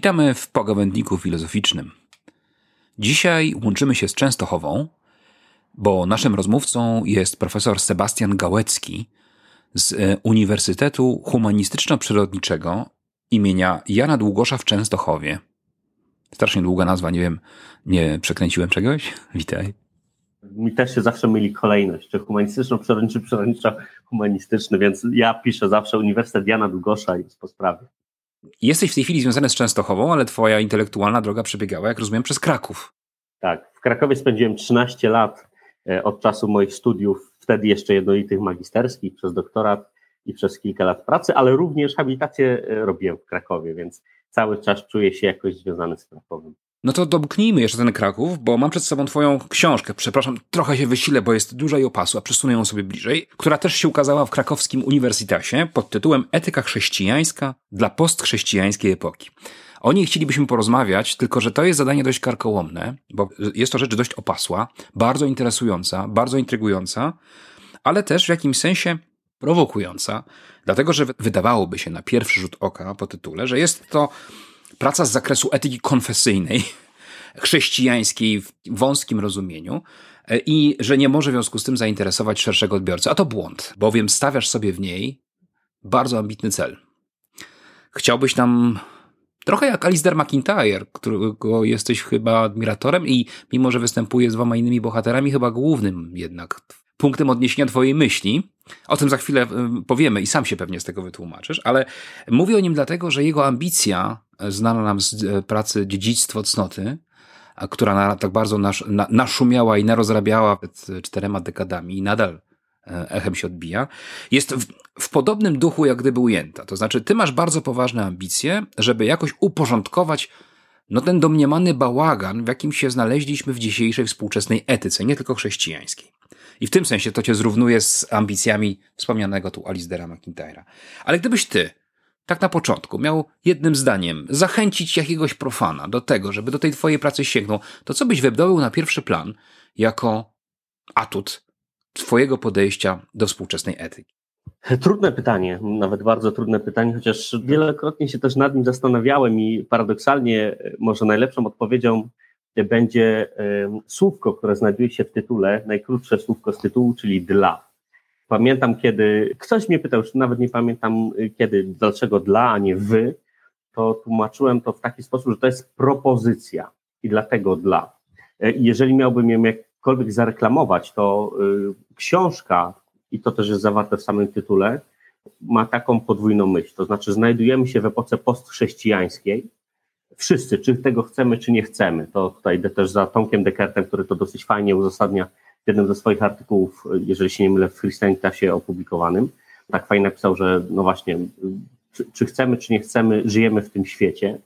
Witamy w pogawędniku filozoficznym. Dzisiaj łączymy się z Częstochową, bo naszym rozmówcą jest profesor Sebastian Gałecki z e, Uniwersytetu Humanistyczno-Przyrodniczego imienia Jana Długosza w Częstochowie. Strasznie długa nazwa, nie wiem, nie przekręciłem czegoś? Witaj. Mi też się zawsze myli kolejność, czy humanistyczno-przyrodniczy, przyrodniczo-humanistyczny, więc ja piszę zawsze Uniwersytet Jana Długosza i jest po sprawie. Jesteś w tej chwili związany z Częstochową, ale twoja intelektualna droga przebiegała, jak rozumiem, przez Kraków. Tak, w Krakowie spędziłem 13 lat e, od czasu moich studiów, wtedy jeszcze jednolitych magisterskich, przez doktorat i przez kilka lat pracy, ale również habilitację e, robiłem w Krakowie, więc cały czas czuję się jakoś związany z Krakowem. No to domknijmy jeszcze ten Kraków, bo mam przed sobą twoją książkę. Przepraszam, trochę się wysilę, bo jest duża i opasu, a przesunę ją sobie bliżej, która też się ukazała w krakowskim uniwersytecie pod tytułem Etyka chrześcijańska dla postchrześcijańskiej epoki. O niej chcielibyśmy porozmawiać, tylko że to jest zadanie dość karkołomne, bo jest to rzecz dość opasła, bardzo interesująca, bardzo intrygująca, ale też w jakimś sensie prowokująca, dlatego że wydawałoby się na pierwszy rzut oka po tytule, że jest to praca z zakresu etyki konfesyjnej, chrześcijańskiej w wąskim rozumieniu e, i że nie może w związku z tym zainteresować szerszego odbiorcy. A to błąd, bowiem stawiasz sobie w niej bardzo ambitny cel. Chciałbyś tam trochę jak Alistair McIntyre, którego jesteś chyba admiratorem i mimo, że występuje z dwoma innymi bohaterami, chyba głównym jednak punktem odniesienia twojej myśli. O tym za chwilę powiemy i sam się pewnie z tego wytłumaczysz, ale mówię o nim dlatego, że jego ambicja, e, znana nam z e, pracy Dziedzictwo Cnoty, która na, tak bardzo nasz, na, naszumiała i narozrabiała przed czterema dekadami i nadal e, echem się odbija, jest w, w, podobnym duchu jak gdyby ujęta. To znaczy, ty masz bardzo poważne ambicje, żeby jakoś uporządkować no ten domniemany bałagan, w jakim się znaleźliśmy w dzisiejszej współczesnej etyce, nie tylko chrześcijańskiej. I w tym sensie to cię zrównuje z ambicjami wspomnianego tu Alisdera McIntyra. Ale gdybyś ty, tak na początku, miał jednym zdaniem zachęcić jakiegoś profana do tego, żeby do tej twojej pracy sięgnął, to co byś wydobył na pierwszy plan jako atut twojego podejścia do współczesnej etyki? Trudne pytanie, nawet bardzo trudne pytanie, chociaż wielokrotnie się też nad nim zastanawiałem i paradoksalnie może najlepszą odpowiedzią będzie słówko, które znajduje się w tytule, najkrótsze słówko z tytułu, czyli dla. Pamiętam, kiedy ktoś mnie pytał, już nawet nie pamiętam y, kiedy, dlaczego dla, a nie wy, to tłumaczyłem to w taki sposób, że to jest propozycja i dlatego dla. E, jeżeli miałbym ją jakkolwiek zareklamować, to y, książka, i to też jest zawarte w samym tytule, ma taką podwójną myśl. To znaczy, znajdujemy się w epoce postchrześcijańskiej, wszyscy, czy tego chcemy, czy nie chcemy. To tutaj idę też za Tomkiem Dekertem, który to dosyć fajnie uzasadnia w jednym ze swoich artykułów, jeżeli się nie mylę, w Christianitasie opublikowanym. Tak fajnie napisał, że no właśnie, czy, czy chcemy, czy nie chcemy, żyjemy w tym świecie,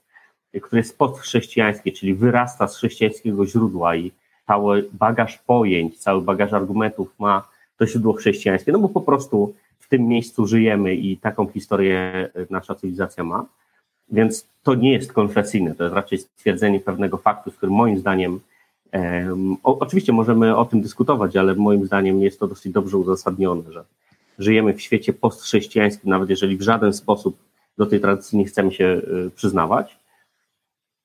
który jest podchrześcijański, czyli wyrasta z chrześcijańskiego źródła i cały bagaż pojęć, cały bagaż argumentów ma to źródło chrześcijańskie, no bo po prostu w tym miejscu żyjemy i taką historię nasza cywilizacja ma. Więc to nie jest konfesyjne, to jest raczej stwierdzenie pewnego faktu, z którym moim zdaniem, o, oczywiście możemy o tym dyskutować, ale moim zdaniem jest to dosyć dobrze uzasadnione, że żyjemy w świecie postchrześcijańskim, nawet jeżeli w żaden sposób do tej tradycji nie chcemy się y, przyznawać.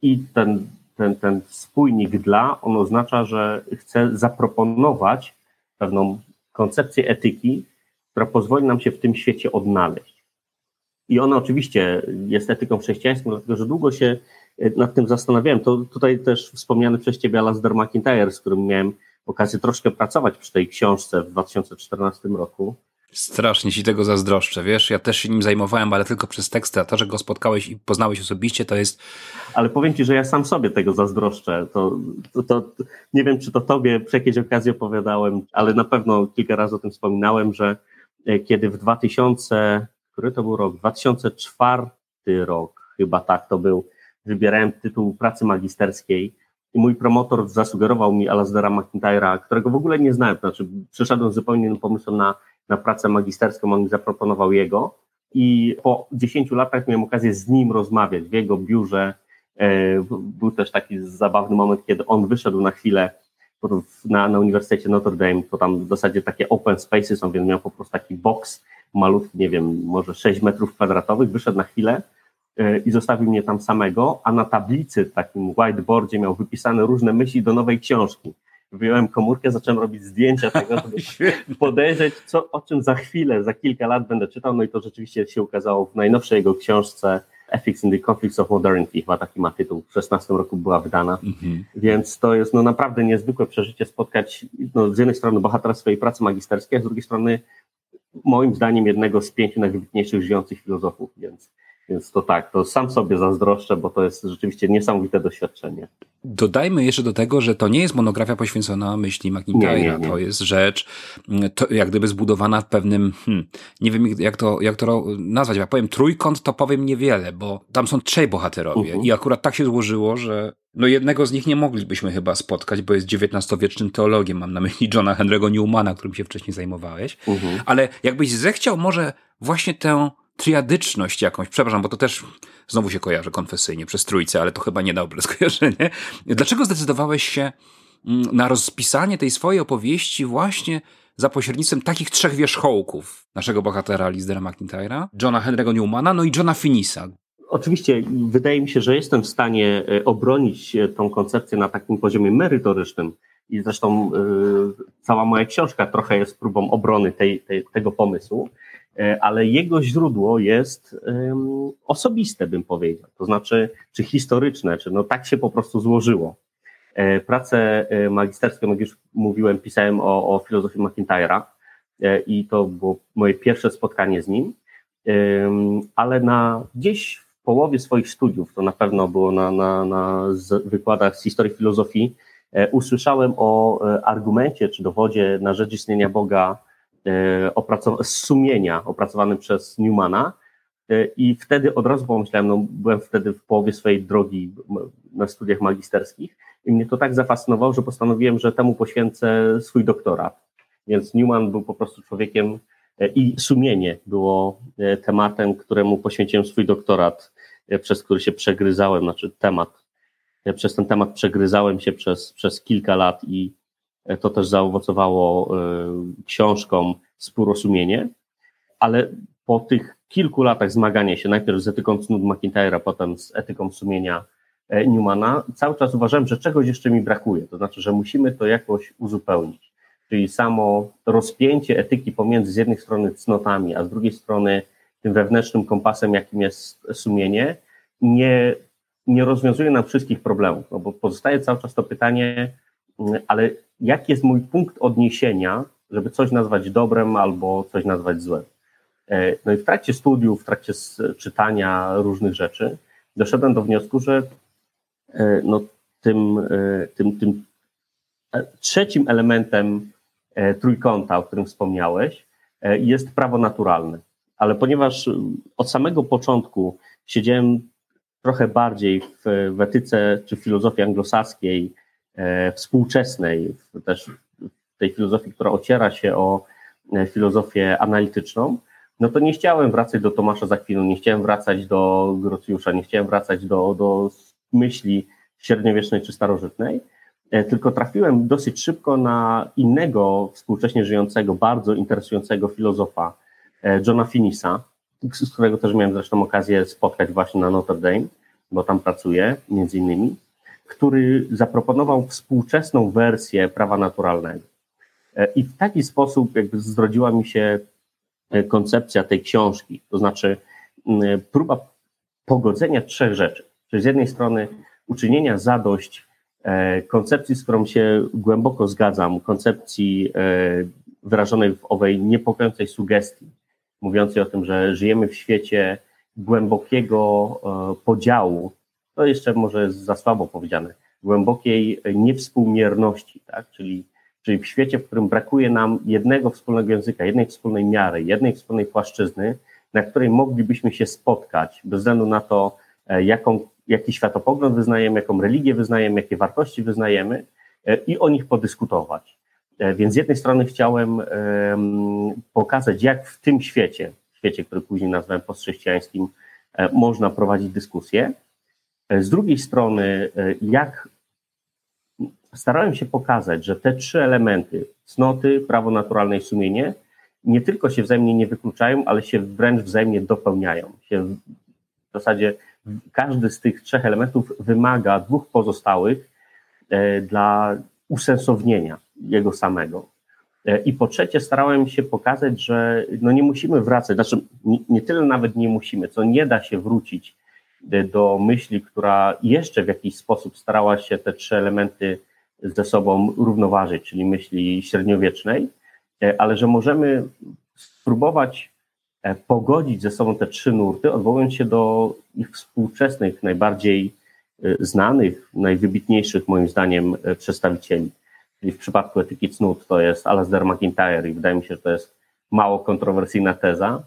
I ten, ten, ten spójnik dla, on oznacza, że chcę zaproponować pewną koncepcję etyki, która pozwoli nam się w tym świecie odnaleźć. I ona oczywiście jest etyką chrześcijańską, dlatego że długo się e, nad tym zastanawiałem. To tutaj też wspomniany przez Ciebie Alasdair McIntyre, z którym miałem okazję troszkę pracować przy tej książce w 2014 roku. Strasznie ci tego zazdroszczę, wiesz, ja też się nim zajmowałem, ale tylko przez teksty, a to, że go spotkałeś i poznałeś osobiście, to jest... Ale powiem ci, że ja sam sobie tego zazdroszczę, to, to, to nie wiem, czy to tobie przy jakiejś okazji opowiadałem, ale na pewno kilka razy o tym wspominałem, że e, kiedy w 2000 który to był rok? 2004 rok, chyba tak to był. Wybierałem tytuł pracy magisterskiej i mój promotor zasugerował mi Alasdera McIntyre'a, którego w ogóle nie znałem, znaczy przeszedłem zupełnie innym pomysłem na, na pracę magisterską, on mi zaproponował jego i po 10 latach miałem okazję z nim rozmawiać w jego biurze. E, był też taki zabawny moment, kiedy on wyszedł na chwilę na, na Uniwersytecie Notre Dame, to tam w zasadzie takie open spaces są, więc miał po prostu taki box malutki, nie wiem, może 6 metrów kwadratowych, wyszedł na chwilę e, i zostawił mnie tam samego, a na tablicy, takim whiteboardzie miał wypisane różne myśli do nowej książki. Wyjąłem komórkę, zacząłem robić zdjęcia tego, żeby podejrzeć, co, o czym za chwilę, za kilka lat będę czytał, no i to rzeczywiście się ukazało w najnowszej jego książce Ethics in the Conflicts of Modernity, chyba taki ma tytuł, w 16 roku była wydana, mhm. więc to jest no, naprawdę niezwykłe przeżycie spotkać no, z jednej strony bohatera swojej pracy magisterskiej, a z drugiej strony moim zdaniem jednego z pięciu najwybitniejszych żyjących filozofów, więc, więc to tak, to sam sobie zazdroszczę, bo to jest rzeczywiście niesamowite doświadczenie. Dodajmy jeszcze do tego, że to nie jest monografia poświęcona myśli McIntyre'a. To jest rzecz, to jak gdyby zbudowana w pewnym, hmm, nie wiem jak to, jak to nazwać, jak powiem trójkąt, to powiem niewiele, bo tam są trzej bohaterowie uh mhm. -huh. i akurat tak się złożyło, że no jednego z nich nie moglibyśmy chyba spotkać, bo jest XIX-wiecznym teologiem. Mam na myśli Johna Henry'ego Newmana, którym się wcześniej zajmowałeś. Uh mhm. -huh. Ale jakbyś zechciał może właśnie tę triadyczność jakąś, przepraszam, bo to też znowu się kojarzy konfesyjnie przez trójcę, ale to chyba niedobre skojarzenie. Dlaczego zdecydowałeś się mm, na rozpisanie tej swojej opowieści właśnie za pośrednictwem takich trzech wierzchołków naszego bohatera Lizdera McIntyre'a, Johna Henry'ego Newmana, no i Johna Finisa. Oczywiście wydaje mi się, że jestem w stanie e, obronić e, tą koncepcję na takim poziomie merytorycznym i zresztą y, cała moja książka trochę jest próbą obrony tej, tej, tego pomysłu. E, ale jego źródło jest osobiste, bym powiedział, to znaczy, czy historyczne, czy no tak się po prostu złożyło. E, pracę e, magisterską, jak już mówiłem, pisałem o, o filozofii McIntyre'a i to było moje pierwsze spotkanie z nim, ale na gdzieś w połowie swoich studiów, to na pewno było na, na, na wykładach z historii filozofii, usłyszałem o argumencie czy dowodzie na rzecz istnienia Boga E, z sumienia opracowanym przez Newmana. E, I wtedy od razu pomyślałem, no byłem wtedy w połowie swojej drogi na studiach magisterskich i mnie to tak zafascynowało, że postanowiłem, że temu poświęcę swój doktorat. Więc Newman był po prostu człowiekiem e, i sumienie było tematem, któremu poświęciłem swój doktorat, przez który się przegryzałem, znaczy temat. Przez ten temat przegryzałem się przez, przez kilka lat i to też zaowocowało e, książką Spórosumienie, ale po tych kilku latach zmagania się, najpierw z etyką cnót McIntyre'a, potem z etyką sumienia e, Newmana, cały czas uważałem, że czegoś jeszcze mi brakuje, to znaczy, że musimy to jakoś uzupełnić. Czyli samo rozpięcie etyki pomiędzy z jednej strony cnotami, a z drugiej strony tym wewnętrznym kompasem, jakim jest sumienie, nie, nie rozwiązuje nam wszystkich problemów, no bo pozostaje cały czas to pytanie, ale jaki jest mój punkt odniesienia, żeby coś nazwać dobrem albo coś nazwać złem. E, no i w trakcie studiów, w trakcie czytania różnych rzeczy, doszedłem do wniosku, że e, no, tym, e, tym, tym trzecim elementem trójkąta, o którym wspomniałeś, jest prawo naturalne. Ale ponieważ od samego początku siedziałem trochę bardziej w, w etyce czy w filozofii anglosaskiej, współczesnej, też tej filozofii, która ociera się o e, filozofię analityczną, no to nie chciałem wracać do Tomasza Zakwinu, nie chciałem wracać do Grocjusza, nie chciałem wracać do, do myśli średniowiecznej czy starożytnej, e, tylko trafiłem dosyć szybko na innego współcześnie żyjącego, bardzo interesującego filozofa, Johna Finisa, z którego też miałem zresztą okazję spotkać właśnie na Notre Dame, bo tam pracuję między innymi który zaproponował współczesną wersję prawa naturalnego. E, I w taki sposób jakby zrodziła mi się e, koncepcja tej książki, to znaczy próba pogodzenia trzech rzeczy. Czyli z jednej strony uczynienia zadość e, koncepcji, z którą się głęboko zgadzam, koncepcji wyrażonej w owej niepokojącej sugestii, mówiącej o tym, że żyjemy w świecie głębokiego podziału to jeszcze może jest za słabo powiedziane, głębokiej niewspółmierności, tak? czyli, czyli w świecie, w którym brakuje nam jednego wspólnego języka, jednej wspólnej miary, jednej wspólnej płaszczyzny, na której moglibyśmy się spotkać, bez względu na to, e, jaką, jaki światopogląd wyznajemy, jaką religię wyznajemy, jakie wartości wyznajemy e, i o nich podyskutować. E, więc z jednej strony chciałem pokazać, jak w tym świecie, świecie, który później nazwałem postchrześcijańskim, można prowadzić dyskusję, z drugiej strony, e, jak starałem się pokazać, że te trzy elementy, cnoty, prawo naturalne i sumienie, nie tylko się wzajemnie nie wykluczają, ale się wręcz wzajemnie dopełniają. Się w zasadzie każdy z tych trzech elementów wymaga dwóch pozostałych e, dla usensownienia jego samego. E, I po trzecie, starałem się pokazać, że no nie musimy wracać, znaczy nie, nie tyle nawet nie musimy, co nie da się wrócić e, do myśli, która jeszcze w jakiś sposób starała się te trzy elementy ze sobą równoważyć, czyli myśli średniowiecznej, ale że możemy spróbować E, pogodzić ze sobą te trzy nurty, odwołując się do ich współczesnych, najbardziej e, znanych, najwybitniejszych moim zdaniem e, przedstawicieli. Czyli w przypadku etyki cnót to jest Alasdair McIntyre i wydaje mi się, że to jest mało kontrowersyjna teza.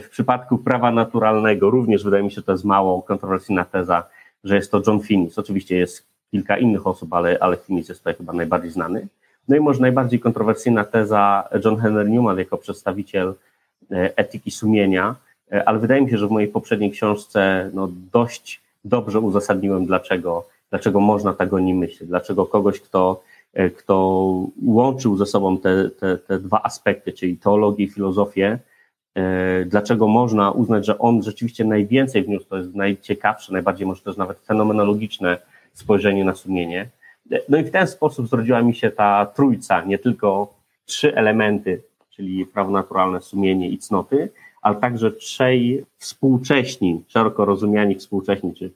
W przypadku prawa naturalnego również wydaje mi się, że to jest mało kontrowersyjna teza, że jest to John Finnis. Oczywiście jest kilka innych osób, ale, ale Finnis jest tutaj chyba najbardziej znany. No i może najbardziej kontrowersyjna teza John Henry Newman jako przedstawiciel E, etyki sumienia, e, ale wydaje mi się, że w mojej poprzedniej książce no, dość dobrze uzasadniłem, dlaczego, dlaczego można tak o nim myśleć, dlaczego kogoś, kto, e, kto łączył ze sobą te, te, te dwa aspekty, czyli teologię i filozofię, dlaczego można uznać, że on rzeczywiście najwięcej wniósł, to jest najciekawsze, najbardziej może też nawet fenomenologiczne spojrzenie na sumienie. No i w ten sposób zrodziła mi się ta trójca, nie tylko trzy elementy czyli prawo naturalne, sumienie i cnoty, ale także trzej współcześni, szeroko rozumiani współcześni, czy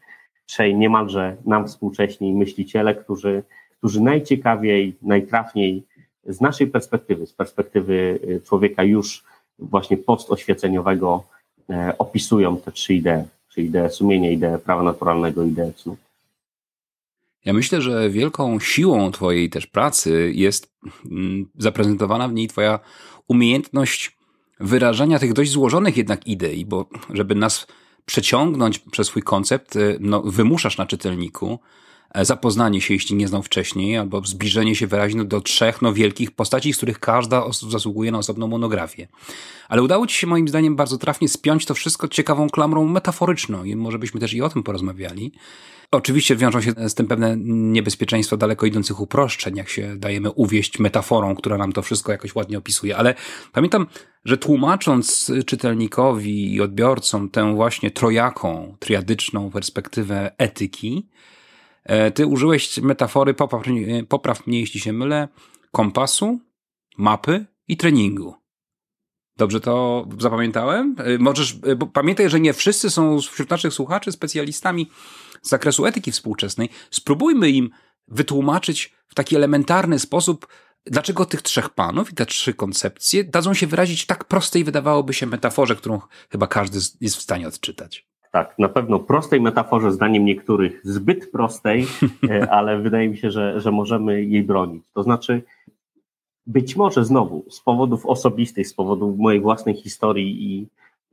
trzej niemalże nam współcześni myśliciele, którzy, którzy najciekawiej, najtrafniej z naszej perspektywy, z perspektywy y, człowieka już właśnie postoświeceniowego e, opisują te trzy idee, czyli ideę sumienia, ideę prawa naturalnego, ideę cnót. Ja myślę, że wielką siłą Twojej też pracy jest mm, zaprezentowana w niej Twoja umiejętność wyrażania tych dość złożonych jednak idei, bo żeby nas przeciągnąć przez swój koncept, y, no, wymuszasz na czytelniku e, zapoznanie się, jeśli nie znał wcześniej, albo zbliżenie się wyraźnie do trzech no, wielkich postaci, z których każda zasługuje na osobną monografię. Ale udało Ci się moim zdaniem bardzo trafnie spiąć to wszystko ciekawą klamrą metaforyczną i może byśmy też i o tym porozmawiali. Oczywiście wiążą się z tym pewne niebezpieczeństwa daleko idących uproszczeń, jak się dajemy uwieść metaforą, która nam to wszystko jakoś ładnie opisuje. Ale pamiętam, że tłumacząc czytelnikowi i odbiorcom tę właśnie trojaką, triadyczną perspektywę etyki, e, ty użyłeś metafory, popraw, popraw mnie jeśli się mylę, kompasu, mapy i treningu. Dobrze to zapamiętałem? E, możesz, e, pamiętaj, że nie wszyscy są wśród naszych słuchaczy specjalistami z zakresu etyki współczesnej, spróbujmy im wytłumaczyć w taki elementarny sposób, dlaczego tych trzech panów i te trzy koncepcje dadzą się wyrazić w tak prostej, wydawałoby się, metaforze, którą chyba każdy jest w stanie odczytać. Tak, na pewno prostej metaforze, zdaniem niektórych zbyt prostej, e, ale wydaje mi się, że, że możemy jej bronić. To znaczy, być może znowu z powodów osobistych, z powodu mojej własnej historii i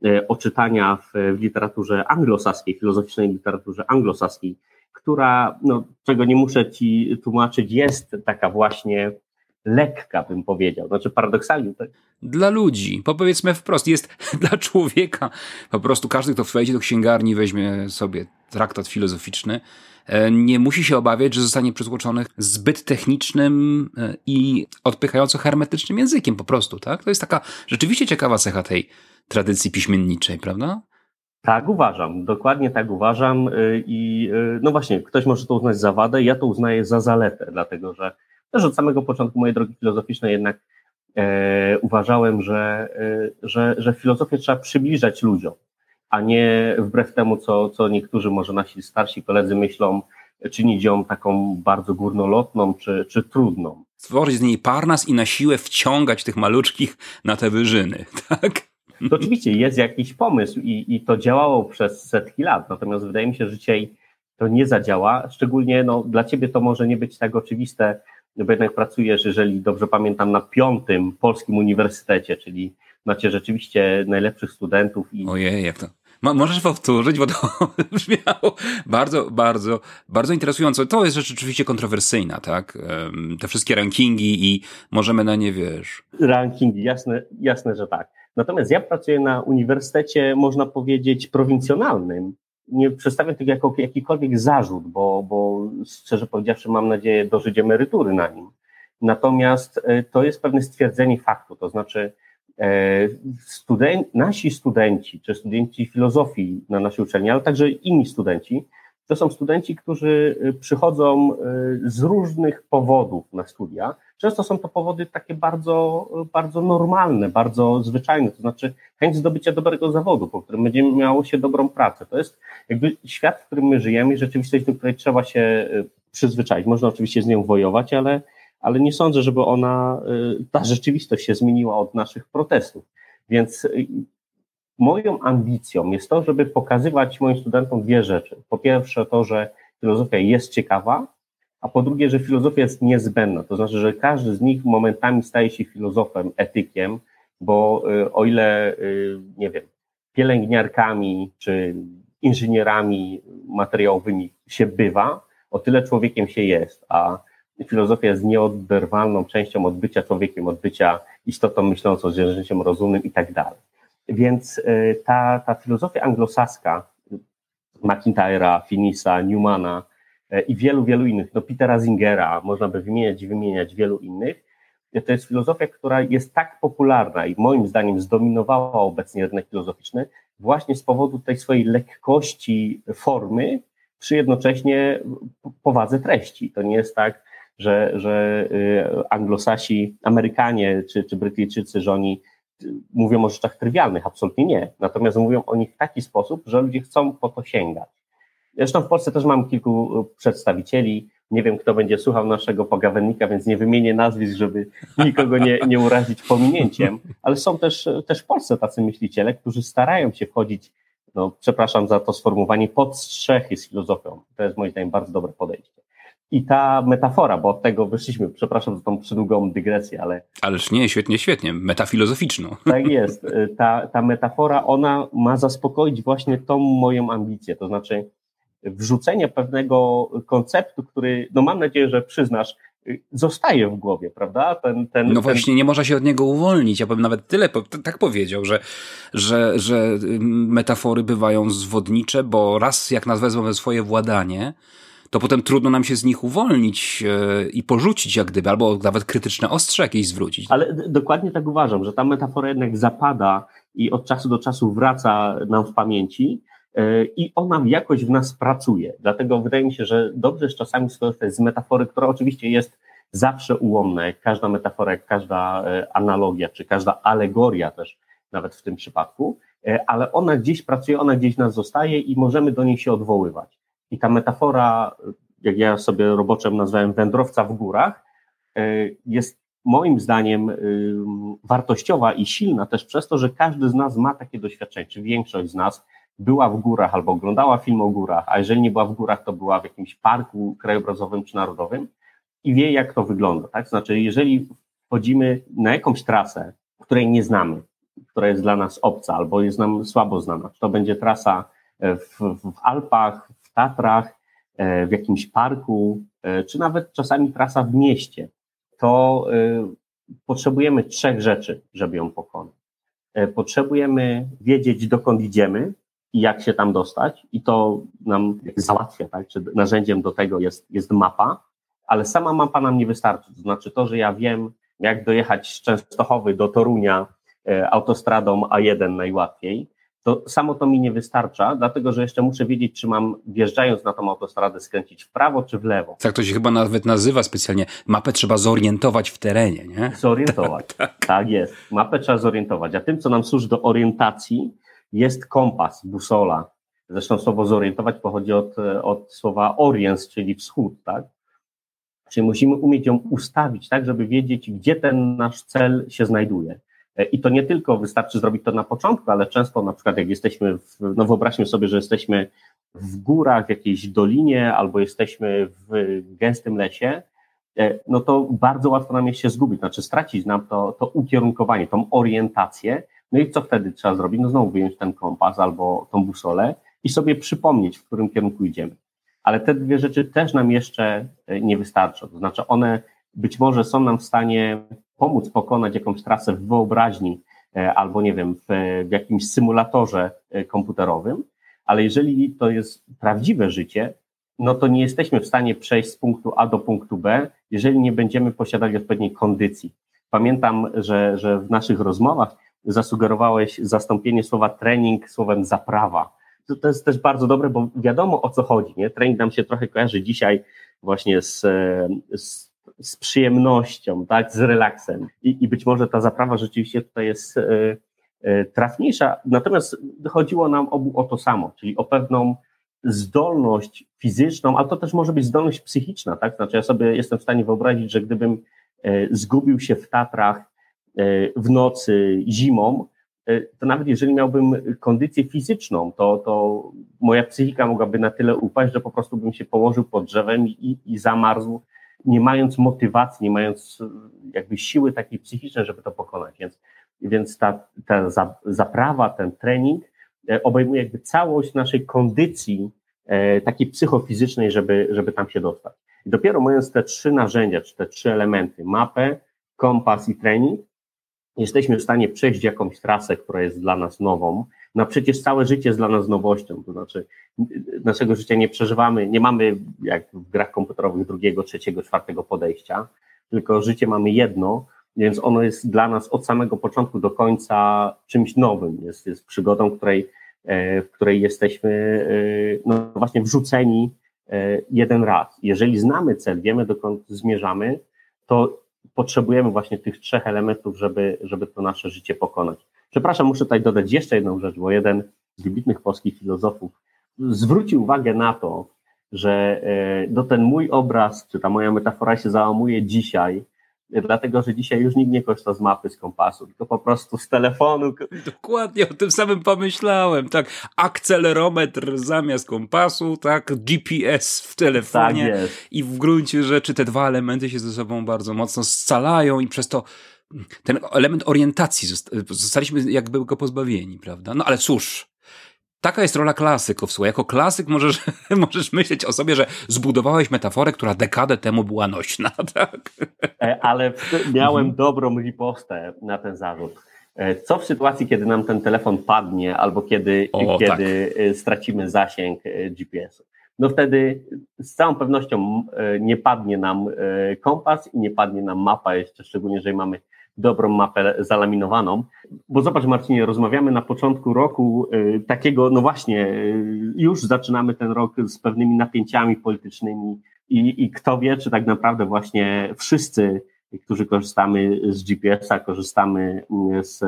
E, oczytania w, w literaturze anglosaskiej, filozoficznej literaturze anglosaskiej, która, no, czego nie muszę ci tłumaczyć, jest taka właśnie lekka, bym powiedział. Znaczy paradoksalnie. To... Dla ludzi, powiedzmy wprost, jest dla człowieka. Po prostu każdy, kto wejdzie do księgarni, weźmie sobie traktat filozoficzny, e, nie musi się obawiać, że zostanie przytłoczony zbyt technicznym e, i odpychająco hermetycznym językiem po prostu, tak? To jest taka rzeczywiście ciekawa cecha tej tradycji piśmienniczej, prawda? Tak uważam, dokładnie tak uważam y, i y, no właśnie, ktoś może to uznać za wadę, ja to uznaję za zaletę, dlatego że też od samego początku mojej drogi filozoficznej jednak e, uważałem, że, e, że, że filozofię trzeba przybliżać ludziom, a nie wbrew temu, co, co niektórzy może nasi starsi koledzy myślą, czynić ją taką bardzo górnolotną czy, czy trudną. Stworzyć z niej parnas i na siłę wciągać tych maluczkich na te wyżyny, tak? To oczywiście jest jakiś pomysł i, i to działało przez setki lat, natomiast wydaje mi się, że dzisiaj to nie zadziała. Szczególnie no, dla ciebie to może nie być tak oczywiste, bo jednak pracujesz, jeżeli dobrze pamiętam, na piątym polskim uniwersytecie, czyli macie rzeczywiście najlepszych studentów. I... Ojej, jak to? możesz powtórzyć, bo to brzmiało bardzo, bardzo, bardzo interesująco. To jest rzecz rzeczywiście kontrowersyjna, tak? Te wszystkie rankingi i możemy na nie, wiesz... Rankingi, jasne, jasne, że tak. Natomiast ja pracuję na uniwersytecie, można powiedzieć, prowincjonalnym, nie przedstawiam tego jako jakikolwiek zarzut, bo, bo szczerze powiedziawszy mam nadzieję dożyć emerytury na nim. Natomiast e, to jest pewne stwierdzenie faktu, to znaczy e, student, nasi studenci, czy studenci filozofii na naszej uczelni, ale także inni studenci, to są studenci, którzy e, przychodzą z różnych powodów na studia. Często są to powody takie bardzo, bardzo normalne, bardzo zwyczajne, to znaczy chęć zdobycia dobrego zawodu, po którym będzie miało się dobrą pracę. To jest jakby świat, w którym my żyjemy rzeczywistość, do której trzeba się przyzwyczaić. Można oczywiście z nią wojować, ale ale nie sądzę, żeby ona, y, ta rzeczywistość się zmieniła od naszych protestów. Więc y, moją ambicją jest to, żeby pokazywać moim studentom dwie rzeczy. Po pierwsze to, że filozofia jest ciekawa, a po drugie, że filozofia jest niezbędna. To znaczy, że każdy z nich momentami staje się filozofem, etykiem, bo y, o ile, nie wiem, pielęgniarkami czy inżynierami materiałowymi się bywa, o tyle człowiekiem się jest, a filozofia jest nieoderwalną częścią odbycia człowiekiem, odbycia istotą myślącą, zwierzęciem rozumnym i tak dalej. Więc e, ta, ta filozofia anglosaska, McIntyre'a, Finisa, Newmana e, i wielu, wielu innych, no Petera Zingera, można by wymieniać wymieniać wielu innych, to jest filozofia, która jest tak popularna i moim zdaniem zdominowała obecnie rynek filozoficzny właśnie z powodu tej swojej lekkości formy, przy jednocześnie powadze treści. To nie jest tak, że, że y, anglosasi, Amerykanie czy, czy Brytyjczycy, że oni y, mówią o rzeczach trywialnych, absolutnie nie. Natomiast mówią o nich w taki sposób, że ludzie chcą po to sięgać. Zresztą w Polsce też mam kilku y, przedstawicieli. Nie wiem, kto będzie słuchał naszego pogawędnika, więc nie wymienię nazwisk, żeby nikogo nie, nie urazić pominięciem, ale są też, też w Polsce tacy myśliciele, którzy starają się wchodzić, no, przepraszam za to sformułowanie, pod strzechy z filozofią. To jest moim zdaniem bardzo dobre podejście. I ta metafora, bo od tego wyszliśmy, przepraszam za tą przydługą dygresję, ale. Ależ nie, świetnie, świetnie, metafilozoficzną. Tak jest. Ta, ta metafora, ona ma zaspokoić właśnie tą moją ambicję, to znaczy wrzucenie pewnego konceptu, który, no mam nadzieję, że przyznasz, zostaje w głowie, prawda? Ten, ten, no właśnie, ten... nie można się od niego uwolnić. Ja bym nawet tyle tak powiedział, że, że, że metafory bywają zwodnicze, bo raz jak nas wezmą we swoje władanie, to potem trudno nam się z nich uwolnić e, i porzucić jak gdyby, albo nawet krytyczne ostrze jakieś zwrócić. Ale dokładnie tak uważam, że ta metafora jednak zapada i od czasu do czasu wraca nam w pamięci e, i ona jakoś w nas pracuje. Dlatego wydaje mi się, że dobrze jest czasami skorzystać z metafory, która oczywiście jest zawsze ułomna, jak każda metafora, jak każda e, analogia, czy każda alegoria też nawet w tym przypadku, ale ona gdzieś pracuje, ona gdzieś nas zostaje i możemy do niej się odwoływać. I ta metafora, jak ja sobie roboczem nazwałem wędrowca w górach, e, jest moim zdaniem e, wartościowa i silna też przez to, że każdy z nas ma takie doświadczenie, czy większość z nas była w górach albo oglądała film o górach, a jeżeli nie była w górach, to była w jakimś parku krajobrazowym czy narodowym i wie, jak to wygląda. Tak? Znaczy, jeżeli wchodzimy na jakąś trasę, której nie znamy, która jest dla nas obca albo jest nam słabo znana, czy to będzie trasa w, w Alpach, Tatrach, e, w jakimś parku, e, czy nawet czasami trasa w mieście, to e, potrzebujemy trzech rzeczy, żeby ją pokonać. Potrzebujemy wiedzieć, dokąd idziemy i jak się tam dostać, i to nam załatwia, tak? Czy narzędziem do tego jest, jest mapa, ale sama mapa nam nie wystarczy. To znaczy to, że ja wiem, jak dojechać z Częstochowy do Torunia autostradą A1 najłatwiej, to samo to mi nie wystarcza, dlatego że jeszcze muszę wiedzieć, czy mam wjeżdżając na tą autostradę skręcić w prawo czy w lewo. Tak to się chyba nawet nazywa specjalnie. Mapę trzeba zorientować w terenie, nie? Zorientować. tak, tak. tak jest. Mapę trzeba zorientować. A tym, co nam służy do orientacji, jest kompas, busola. Zresztą słowo zorientować pochodzi od, od słowa oriens, czyli wschód, tak? Czyli musimy umieć ją ustawić tak, żeby wiedzieć, gdzie ten nasz cel się znajduje. I to nie tylko wystarczy zrobić to na początku, ale często na przykład jak jesteśmy, w, no wyobraźmy sobie, że jesteśmy w górach, w jakiejś dolinie albo jesteśmy w gęstym lesie, e, no to bardzo łatwo nam jest się zgubić, znaczy stracić nam to, to ukierunkowanie, tą orientację. No i co wtedy trzeba zrobić? No znowu wyjąć ten kompas albo tą busolę i sobie przypomnieć, w którym kierunku idziemy. Ale te dwie rzeczy też nam jeszcze e, nie wystarczą. To znaczy one być może są nam w stanie pomóc pokonać jakąś trasę w wyobraźni e, albo nie wiem, w, jakimś symulatorze e, komputerowym, ale jeżeli to jest prawdziwe życie, no to nie jesteśmy w stanie przejść z punktu A do punktu B, jeżeli nie będziemy posiadali odpowiedniej kondycji. Pamiętam, że, że w naszych rozmowach zasugerowałeś zastąpienie słowa trening słowem zaprawa. To, to jest też bardzo dobre, bo wiadomo o co chodzi. Nie? Trening nam się trochę kojarzy dzisiaj właśnie z, z, z przyjemnością, tak? z relaksem. I, I, być może ta zaprawa rzeczywiście tutaj jest e, e, trafniejsza. Natomiast chodziło nam obu o to samo, czyli o pewną zdolność fizyczną, ale to też może być zdolność psychiczna, tak? Znaczy ja sobie jestem w stanie wyobrazić, że gdybym e, zgubił się w Tatrach w nocy, zimą, to nawet jeżeli miałbym kondycję fizyczną, to, to moja psychika mogłaby na tyle upaść, że po prostu bym się położył pod drzewem i, i zamarzł, nie mając motywacji, nie mając jakby siły takiej psychicznej, żeby to pokonać. Więc, więc ta, ta zaprawa, ten trening E, obejmuje jakby całość naszej kondycji e, takiej psychofizycznej, żeby, żeby tam się dostać. I dopiero mając te trzy narzędzia, czy te trzy elementy, mapę, kompas i trening, jesteśmy w stanie przejść jakąś trasę, która jest dla nas nową. No przecież całe życie jest dla nas nowością, to znaczy naszego życia nie przeżywamy, nie mamy jak w grach komputerowych drugiego, trzeciego, czwartego podejścia, tylko życie mamy jedno, więc ono jest dla nas od samego początku do końca czymś nowym. Jest, jest przygodą, której, e, w której jesteśmy e, no właśnie wrzuceni e, jeden raz. Jeżeli znamy cel, wiemy dokąd zmierzamy, to potrzebujemy właśnie tych trzech elementów, żeby, żeby to nasze życie pokonać. Przepraszam, muszę tutaj dodać jeszcze jedną rzecz, bo jeden z wybitnych polskich filozofów zwrócił uwagę na to, że no ten mój obraz, czy ta moja metafora się załamuje dzisiaj, dlatego że dzisiaj już nikt nie korzysta z mapy, z kompasu, tylko po prostu z telefonu. Dokładnie o tym samym pomyślałem, tak. Akcelerometr zamiast kompasu, tak. GPS w telefonie. Tak I w gruncie rzeczy te dwa elementy się ze sobą bardzo mocno scalają i przez to ten element orientacji zostaliśmy jakby go pozbawieni, prawda? No ale cóż, Taka jest rola klasyków. Słuchaj, jako klasyk możesz, możesz myśleć o sobie, że zbudowałeś metaforę, która dekadę temu była nośna, tak? E, ale miałem mhm. dobrą ripostę na ten zarzut. E, co w sytuacji, kiedy nam ten telefon padnie, albo kiedy, o, kiedy tak. E, stracimy zasięg GPS-u? No wtedy z całą pewnością nie padnie nam kompas i nie padnie nam mapa, jeszcze szczególnie, jeżeli mamy dobrą mapę zalaminowaną. Bo zobacz, Marcinie, rozmawiamy na początku roku y, takiego, no właśnie, y, już zaczynamy ten rok z pewnymi napięciami politycznymi i, i kto wie, czy tak naprawdę właśnie wszyscy, którzy korzystamy z GPS-a, korzystamy y, z,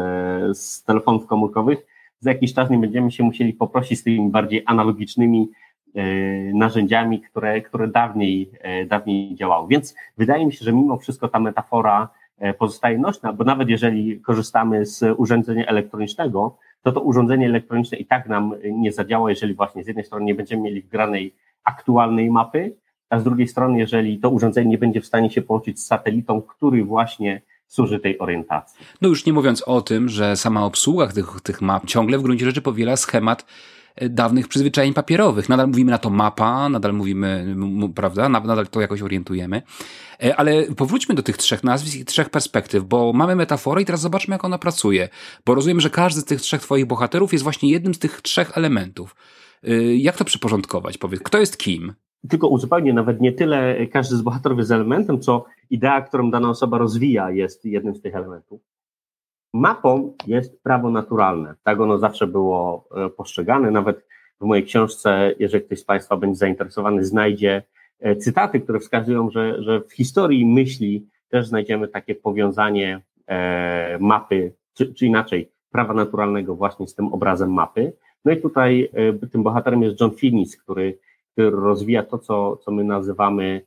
z telefonów komórkowych, za jakiś czas nie będziemy się musieli poprosić z tymi bardziej analogicznymi narzędziami, które, które dawniej, dawniej działały. Więc wydaje mi się, że mimo wszystko ta metafora pozostaje nośna, bo nawet jeżeli korzystamy z urządzenia elektronicznego, to to urządzenie elektroniczne i tak nam nie zadziała, jeżeli właśnie z jednej strony nie będziemy mieli wgranej aktualnej mapy, a z drugiej strony, jeżeli to urządzenie nie będzie w stanie się połączyć z satelitą, który właśnie służy tej orientacji. No już nie mówiąc o tym, że sama obsługa tych, tych map ciągle w gruncie rzeczy powiela schemat dawnych przyzwyczajeń papierowych. Nadal mówimy na to mapa, nadal mówimy, prawda, nadal to jakoś orientujemy. E, ale powróćmy do tych trzech nazwisk i trzech perspektyw, bo mamy metaforę i teraz zobaczmy, jak ona pracuje. Bo rozumiem, że każdy z tych trzech twoich bohaterów jest właśnie jednym z tych trzech elementów. E, jak to przyporządkować? Powiedz, kto jest kim? Tylko uzupełnię, nawet nie tyle każdy z bohaterów jest elementem, co idea, którą dana osoba rozwija, jest jednym z tych elementów. Mapą jest prawo naturalne. Tak ono zawsze było e, postrzegane. Nawet w mojej książce, jeżeli ktoś z Państwa będzie zainteresowany, znajdzie e, cytaty, które wskazują, że, że w historii myśli też znajdziemy takie powiązanie e, mapy, czy, czy inaczej, prawa naturalnego właśnie z tym obrazem mapy. No i tutaj tym bohaterem jest John Finnis, który, który rozwija to, co, co my nazywamy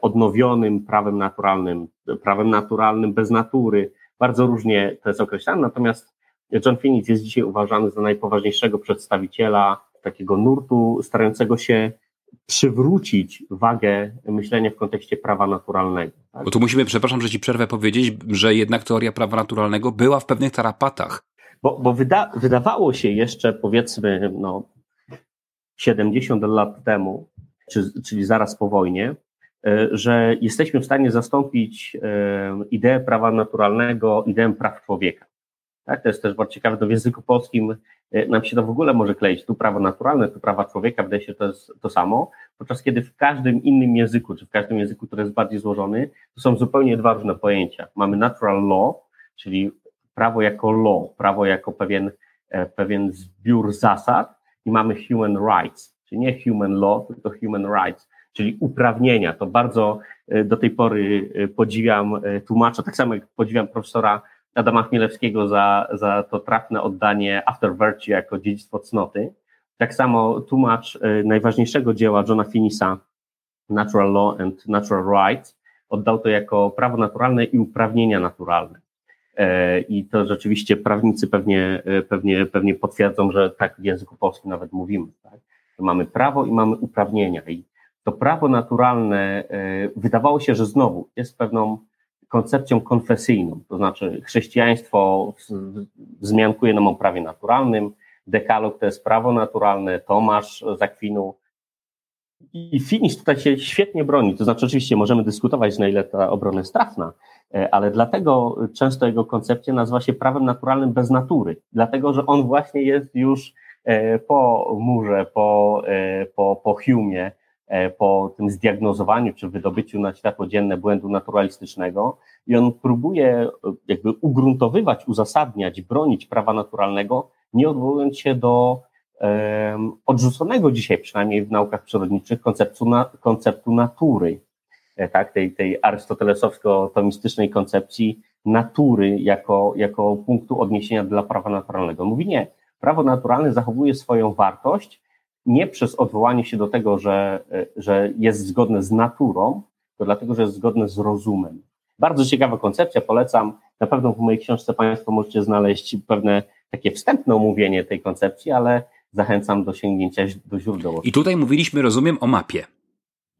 odnowionym prawem naturalnym, prawem naturalnym bez natury, bardzo różnie to jest określane, natomiast John Phoenix jest dzisiaj uważany za najpoważniejszego przedstawiciela takiego nurtu starającego się przywrócić wagę myślenia w kontekście prawa naturalnego. Tak? Bo tu musimy, przepraszam, że ci przerwę powiedzieć, że jednak teoria prawa naturalnego była w pewnych tarapatach. Bo, bo wyda, wydawało się jeszcze powiedzmy no, 70 lat temu, czy, czyli zaraz po wojnie, że jesteśmy w stanie zastąpić e, ideę prawa naturalnego ideę praw człowieka. Tak? To jest też bardzo ciekawe, to w języku polskim e, nam się to w ogóle może kleić. Tu prawo naturalne, tu prawa człowieka, wydaje się, to jest to samo, podczas kiedy w każdym innym języku, czy w każdym języku, który jest bardziej złożony, to są zupełnie dwa różne pojęcia. Mamy natural law, czyli prawo jako law, prawo jako pewien, e, pewien zbiór zasad i mamy human rights, czyli nie human law, tylko human rights, czyli uprawnienia. To bardzo e, do tej pory podziwiam tłumacza, tak samo jak podziwiam profesora Adama Chmielewskiego za, za to trafne oddanie After Virtue jako dziedzictwo cnoty. Tak samo tłumacz najważniejszego dzieła Johna Finisa, Natural Law and Natural Rights, oddał to jako prawo naturalne i uprawnienia naturalne. E, I to rzeczywiście prawnicy pewnie, pewnie, pewnie potwierdzą, że tak w języku polskim nawet mówimy. Tak? Mamy prawo i mamy uprawnienia. I to prawo naturalne y, wydawało się, że znowu jest pewną koncepcją konfesyjną, to znaczy chrześcijaństwo wzmiankuje nam o prawie naturalnym, dekalog to jest prawo naturalne, Tomasz z Akwinu i Finisz tutaj się świetnie broni, to znaczy oczywiście możemy dyskutować, na ile ta obrona jest trafna, e, ale dlatego często jego koncepcja nazywa się prawem naturalnym bez natury, dlatego że on właśnie jest już e, po murze, po, e, po, po Humie, E, po tym zdiagnozowaniu czy wydobyciu na światło dzienne błędu naturalistycznego i on próbuje e, jakby ugruntowywać, uzasadniać, bronić prawa naturalnego, nie odwołując się do um, odrzuconego dzisiaj, przynajmniej w naukach przyrodniczych, konceptu, na, konceptu natury, tak, tej, tej arystotelesowsko-tomistycznej koncepcji natury jako, jako punktu odniesienia dla prawa naturalnego. Mówi nie, prawo naturalne zachowuje swoją wartość nie przez odwołanie się do tego, że, że jest zgodne z naturą, to dlatego, że jest zgodne z rozumem. Bardzo ciekawa koncepcja, polecam. Na pewno w mojej książce Państwo możecie znaleźć pewne takie wstępne omówienie tej koncepcji, ale zachęcam do sięgnięcia do źródeł. I tutaj mówiliśmy, rozumiem, o mapie.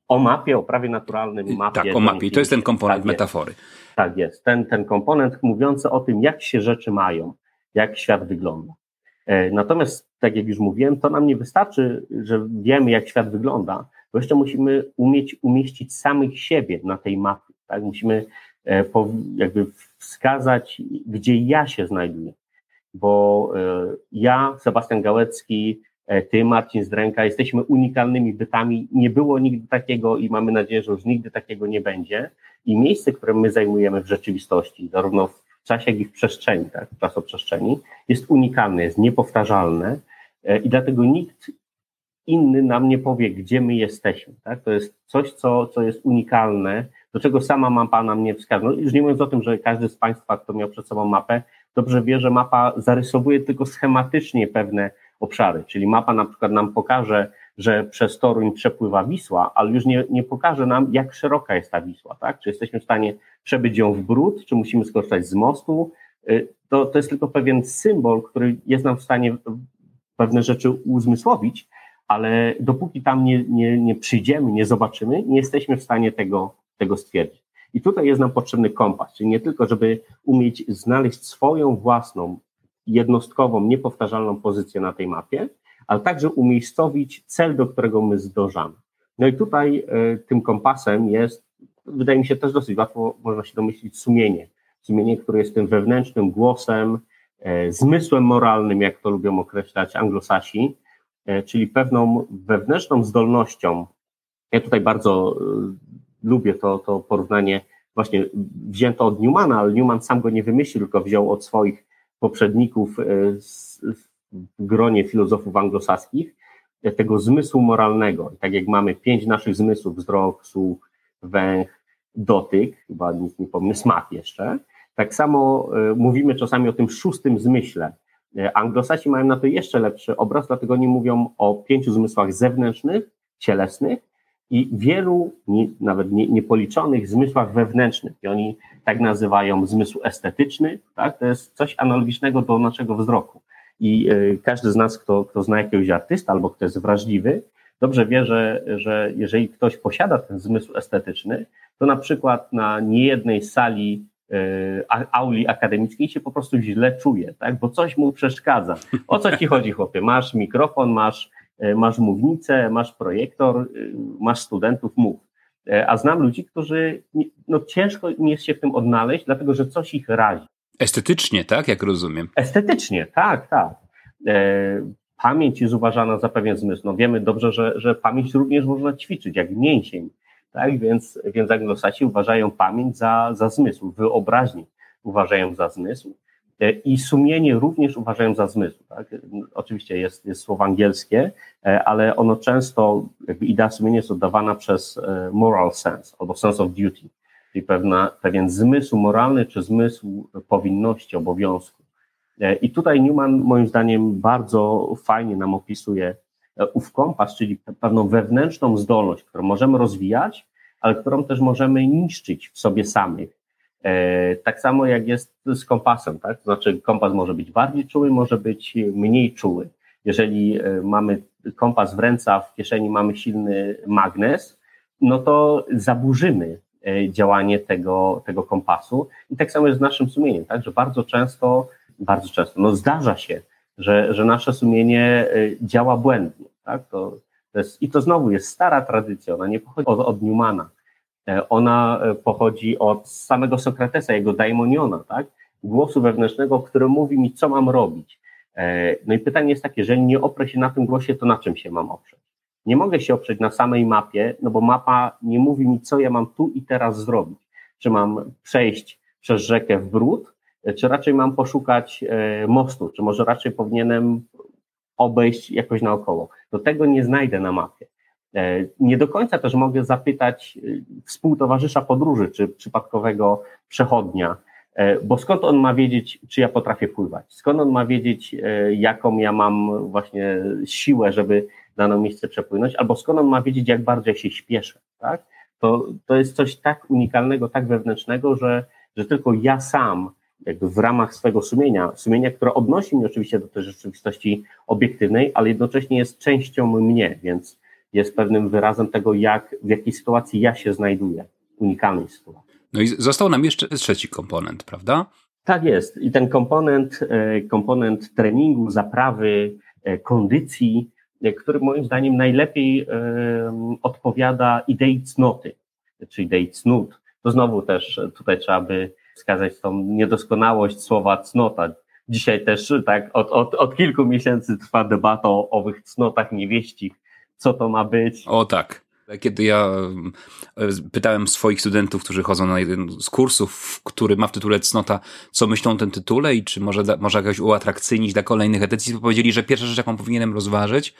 O mapie, o prawie naturalnym mapie. Tak, o mapie. I to jest ten komponent tak metafory. Jest. Tak jest. Ten, ten komponent mówiący o tym, jak się rzeczy mają, jak świat wygląda. E, natomiast, tak jak już mówiłem, to nam nie wystarczy, że wiemy, jak świat wygląda, bo jeszcze musimy umieć umieścić samych siebie na tej mapie. Tak? Musimy e, jakby wskazać, gdzie ja się znajduję. Bo e, ja, Sebastian Gałecki, ty, Marcin Zdręka, jesteśmy unikalnymi bytami. Nie było nigdy takiego i mamy nadzieję, że już nigdy takiego nie będzie. I miejsce, które my zajmujemy w rzeczywistości, zarówno w czasie, jak i w przestrzeni, tak, w czasoprzestrzeni, jest unikalne, jest niepowtarzalne e, i dlatego nikt inny nam nie powie, gdzie my jesteśmy. Tak? To jest coś, co, co jest unikalne, do czego sama mapa nam nie wskaże. No, już nie mówiąc o tym, że każdy z Państwa, kto miał przed sobą mapę, dobrze wie, że mapa zarysowuje tylko schematycznie pewne obszary, czyli mapa na przykład nam pokaże, że przez Toruń przepływa Wisła, ale już nie, nie pokaże nam, jak szeroka jest ta Wisła, tak? Czy jesteśmy w stanie przebyć ją w brud, czy musimy skorzystać z mostu? Y, to, to jest tylko pewien symbol, który jest nam w stanie pewne rzeczy uzmysłowić, ale dopóki tam nie, nie, nie przyjdziemy, nie zobaczymy, nie jesteśmy w stanie tego, tego stwierdzić. I tutaj jest nam potrzebny kompas, czyli nie tylko, żeby umieć znaleźć swoją własną, jednostkową, niepowtarzalną pozycję na tej mapie, ale także umiejscowić cel, do którego my zdążamy. No i tutaj y, tym kompasem jest, wydaje mi się też dosyć łatwo, można się domyślić, sumienie. Sumienie, które jest tym wewnętrznym głosem, zmysłem moralnym, jak to lubią określać anglosasi, y, czyli pewną wewnętrzną zdolnością. Ja tutaj bardzo lubię to, to porównanie, właśnie wzięto od Newmana, ale Newman sam go nie wymyślił, tylko wziął od swoich poprzedników w gronie filozofów anglosaskich tego zmysłu moralnego. tak jak mamy pięć naszych zmysłów, wzrok, słuch, węch, dotyk, chyba nic nie pomnę, smak jeszcze, tak samo y, mówimy czasami o tym szóstym zmyśle. Y, anglosasi mają na to jeszcze lepszy obraz, dlatego nie mówią o pięciu zmysłach zewnętrznych, cielesnych i wielu, nawet nie, niepoliczonych zmysłach wewnętrznych. I oni tak nazywają zmysł estetyczny, tak? to jest coś analogicznego do naszego wzroku. I e, każdy z nas, kto, kto zna jakiegoś artysta albo kto jest wrażliwy, dobrze wie, że, że jeżeli ktoś posiada ten zmysł estetyczny, to na przykład na niejednej sali e, auli akademickiej się po prostu źle czuje, tak? bo coś mu przeszkadza. O co ci chodzi, chłopie? Masz mikrofon, masz, e, masz mównicę, masz projektor, masz studentów, mów. A znam ludzi, którzy no, ciężko im jest się w tym odnaleźć, dlatego że coś ich razi. Estetycznie, tak? Jak rozumiem. Estetycznie, tak, tak. E, pamięć jest uważana za pewien zmysł. No wiemy dobrze, że, że pamięć również można ćwiczyć, jak mięsień. Tak? Więc, więc anglosasi uważają pamięć za, za zmysł, wyobraźnię uważają za zmysł e, i sumienie również uważają za zmysł. Tak? Oczywiście jest, jest słowo angielskie, e, ale ono często, jakby idea sumienia jest oddawana przez e, moral sense albo sense of duty, czyli pewna, pewien zmysł moralny czy zmysł powinności, obowiązku. I tutaj Newman moim zdaniem bardzo fajnie nam opisuje ów kompas, czyli pewną wewnętrzną zdolność, którą możemy rozwijać, ale którą też możemy niszczyć w sobie samych. E, tak samo jak jest z kompasem, tak? To znaczy kompas może być bardziej czuły, może być mniej czuły. Jeżeli e, mamy kompas w ręce, w kieszeni mamy silny magnes, no to zaburzymy e, działanie tego, tego kompasu. I tak samo jest z naszym sumieniem, tak? Że bardzo często, bardzo często, no zdarza się, że, że nasze sumienie działa błędnie, tak? To, to jest, I to znowu jest stara tradycja, ona nie pochodzi od, od Newmana. E, ona e, pochodzi od samego Sokratesa, jego daimoniona, tak? Głosu wewnętrznego, który mówi mi, co mam robić. E, no i pytanie jest takie, jeżeli nie oprę się na tym głosie, to na czym się mam oprzeć? Nie mogę się oprzeć na samej mapie, no bo mapa nie mówi mi, co ja mam tu i teraz zrobić. Czy mam przejść przez rzekę w brud, czy raczej mam poszukać mostu, czy może raczej powinienem obejść jakoś naokoło. Do tego nie znajdę na mapie. E, nie do końca też mogę zapytać e, współtowarzysza podróży, czy przypadkowego przechodnia, e, bo skąd on ma wiedzieć, czy ja potrafię pływać? Skąd on ma wiedzieć, jaką ja mam właśnie siłę, żeby dane miejsce przepłynąć? Albo skąd on ma wiedzieć, jak bardzo ja się śpieszę, tak? To, to jest coś tak unikalnego, tak wewnętrznego, że, że tylko ja sam jakby w ramach swojego sumienia, sumienia, które odnosi mnie oczywiście do tej rzeczywistości obiektywnej, ale jednocześnie jest częścią mnie, więc jest pewnym wyrazem tego, jak, w jakiej sytuacji ja się znajduję, unikalnej sytuacji. No i został nam jeszcze trzeci komponent, prawda? Tak jest. I ten komponent, e, komponent treningu, zaprawy, e, kondycji, e, który moim zdaniem najlepiej odpowiada idei cnoty, czy idei cnót. To znowu też tutaj trzeba by wskazać tą niedoskonałość słowa cnota. Dzisiaj też tak od, od, od kilku miesięcy trwa debata o owych cnotach niewieścich, co to ma być. O tak. Kiedy ja e, pytałem swoich studentów, którzy chodzą na jeden z kursów, który ma w tytule Cnota, co myślą o tym tytule i czy może, może jakoś uatrakcyjnić dla kolejnych edycji, to powiedzieli, że pierwsza rzecz, jaką powinienem rozważyć,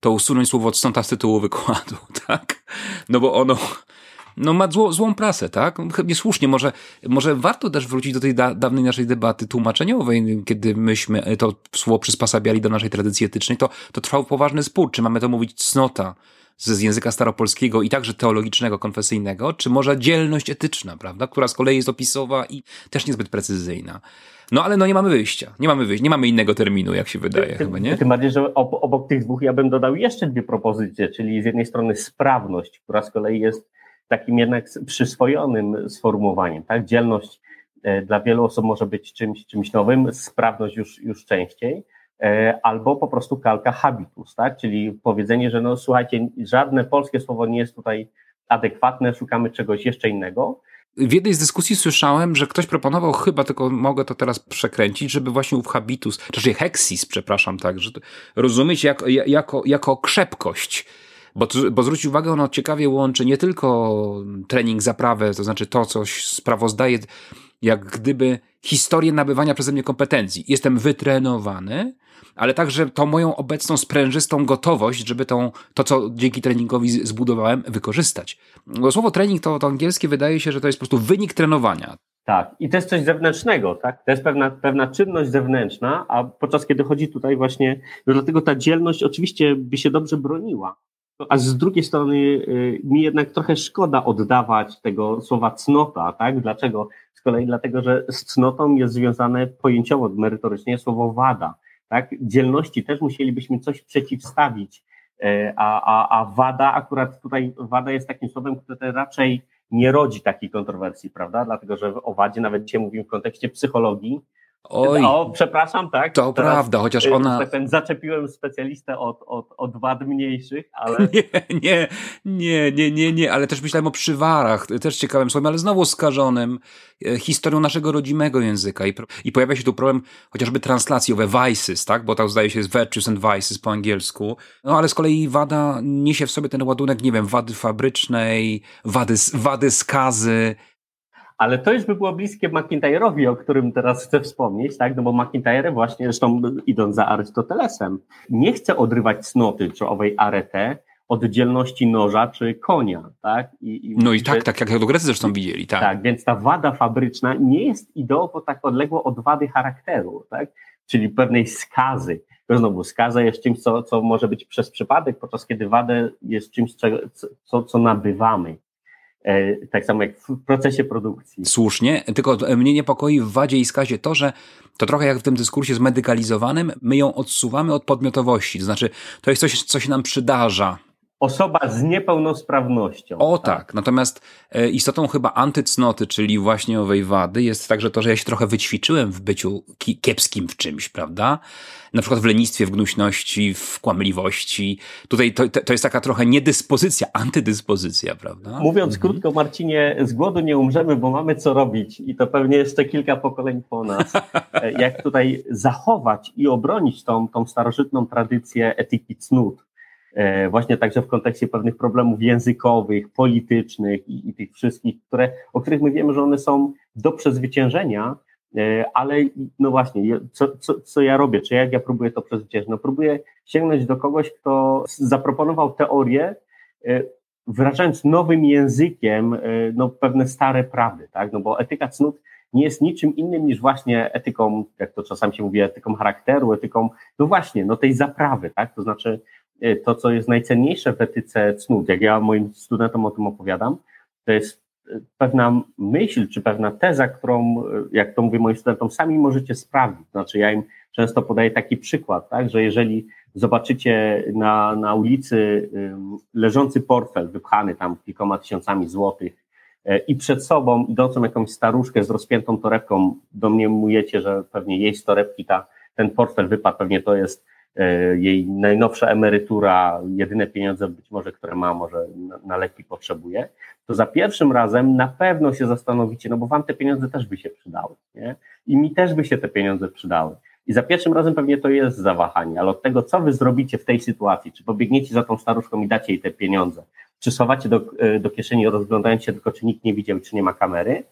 to usunąć słowo Cnota z tytułu wykładu, tak? No bo ono no ma zło, złą prasę, tak? Niesłusznie, może, może warto też wrócić do tej da, dawnej naszej debaty tłumaczeniowej, kiedy myśmy to słowo przyspasabiali do naszej tradycji etycznej, to, to trwał poważny spór, czy mamy to mówić cnota z języka staropolskiego i także teologicznego, konfesyjnego, czy może dzielność etyczna, prawda? Która z kolei jest opisowa i też niezbyt precyzyjna. No ale no nie mamy wyjścia, nie mamy wyjścia, nie mamy innego terminu, jak się wydaje ty, chyba, nie? Tym bardziej, że obok tych dwóch ja bym dodał jeszcze dwie propozycje, czyli z jednej strony sprawność, która z kolei jest takim jednak przyswojonym sformułowaniem, tak? Dzielność e, dla wielu osób może być czymś, czymś nowym, sprawność już, już częściej, e, albo po prostu kalka habitus, tak? Czyli powiedzenie, że no słuchajcie, żadne polskie słowo nie jest tutaj adekwatne, szukamy czegoś jeszcze innego. W jednej z dyskusji słyszałem, że ktoś proponował chyba, tylko mogę to teraz przekręcić, żeby właśnie ów habitus, czyli heksis, przepraszam, tak, że rozumieć jako, jako, jako krzepkość bo, bo zwróć uwagę, ono ciekawie łączy nie tylko trening, zaprawę, to znaczy to, coś sprawozdaje, jak gdyby historię nabywania przeze mnie kompetencji. Jestem wytrenowany, ale także tą moją obecną sprężystą gotowość, żeby tą, to, co dzięki treningowi zbudowałem, wykorzystać. Bo słowo trening to, to angielskie wydaje się, że to jest po prostu wynik trenowania. Tak, i to jest coś zewnętrznego, tak? To jest pewna, pewna czynność zewnętrzna, a podczas kiedy chodzi tutaj właśnie, no dlatego ta dzielność oczywiście by się dobrze broniła, a z drugiej strony y, mi jednak trochę szkoda oddawać tego słowa cnota, tak? Dlaczego? Z kolei dlatego, że z cnotą jest związane pojęciowo, merytorycznie słowo wada, tak? Dzielności też musielibyśmy coś przeciwstawić, e, a, a, a wada, akurat tutaj wada jest takim słowem, które raczej nie rodzi takiej kontrowersji, prawda? Dlatego, że o wadzie nawet dzisiaj mówimy w kontekście psychologii, Oj, o, przepraszam, tak? To Teraz, prawda, chociaż y, ona. Tak ten zaczepiłem specjalistę od, od, od wad mniejszych, ale. Nie, nie, nie, nie, nie, ale też myślałem o przywarach, też ciekawym słowem, ale znowu skażonym e, historią naszego rodzimego języka. I, I pojawia się tu problem chociażby translacji owe vices, tak? Bo to zdaje się jest virtues and vices po angielsku. No ale z kolei wada niesie w sobie ten ładunek, nie wiem, wady fabrycznej, wady, wady skazy, ale to już by było bliskie McIntyre'owi, o którym teraz chcę wspomnieć, tak? No bo McIntyre właśnie, zresztą idąc za Arystotelesem, nie chce odrywać cnoty, czy owej arete, od dzielności noża czy konia, tak? I, i no i tak, tak, jak do Grecy zresztą widzieli, tak. Tak, więc ta wada fabryczna nie jest ideowo tak odległa od wady charakteru, tak? Czyli pewnej skazy. Znowu, skaza jest czymś, co, co może być przez przypadek, podczas kiedy wadę jest czymś, co, co, co nabywamy. E, tak samo jak w procesie produkcji. Słusznie, tylko mnie niepokoi w wadzie i skazie to, że to trochę jak w tym dyskursie zmedykalizowanym, my ją odsuwamy od podmiotowości, to znaczy to jest coś, co się nam przydarza, Osoba z niepełnosprawnością. O tak, tak. natomiast e, istotą chyba antycnoty, czyli właśnie owej wady, jest także to, że ja się trochę wyćwiczyłem w byciu kiepskim w czymś, prawda? Na przykład w lenistwie, w gnuśności, w kłamliwości. Tutaj to, to jest taka trochę niedyspozycja, antydyspozycja, prawda? Mówiąc mhm. krótko, Marcinie, z głodu nie umrzemy, bo mamy co robić i to pewnie jeszcze kilka pokoleń po nas. E, jak tutaj zachować i obronić tą, tą starożytną tradycję etyki cnót właśnie także w kontekście pewnych problemów językowych, politycznych i, i, tych wszystkich, które, o których my wiemy, że one są do przezwyciężenia, e, ale no właśnie, co, co, co ja robię, czy jak ja próbuję to przezwyciężyć? No próbuję sięgnąć do kogoś, kto zaproponował teorię, e, wyrażając nowym językiem no, pewne stare prawdy, tak? No bo etyka cnót nie jest niczym innym niż właśnie etyką, jak to czasami się mówi, etyką charakteru, etyką, no właśnie, no tej zaprawy, tak? To znaczy to, co jest najcenniejsze w etyce cnót, jak ja moim studentom o tym opowiadam, to jest y, pewna myśl, czy pewna teza, którą, y, jak to mówię moim studentom, sami możecie sprawdzić. Znaczy, ja im często podaję taki przykład, tak, że jeżeli zobaczycie na, na ulicy leżący portfel wypchany tam kilkoma tysiącami złotych i przed sobą idącą jakąś staruszkę z rozpiętą torebką, domniemujecie, że pewnie jej z torebki ta, ten portfel wypadł, pewnie to jest jej najnowsza emerytura, jedyne pieniądze być może, które ma, może na, na leki potrzebuje, to za pierwszym razem na pewno się zastanowicie, no bo wam te pieniądze też by się przydały, nie? I mi też by się te pieniądze przydały. I za pierwszym razem pewnie to jest zawahanie, ale od tego, co wy zrobicie w tej sytuacji, czy pobiegniecie za tą staruszką i dacie jej te pieniądze, czy schowacie do, e, do kieszeni, rozglądając się tylko, czy nikt nie widział, czy nie ma kamery,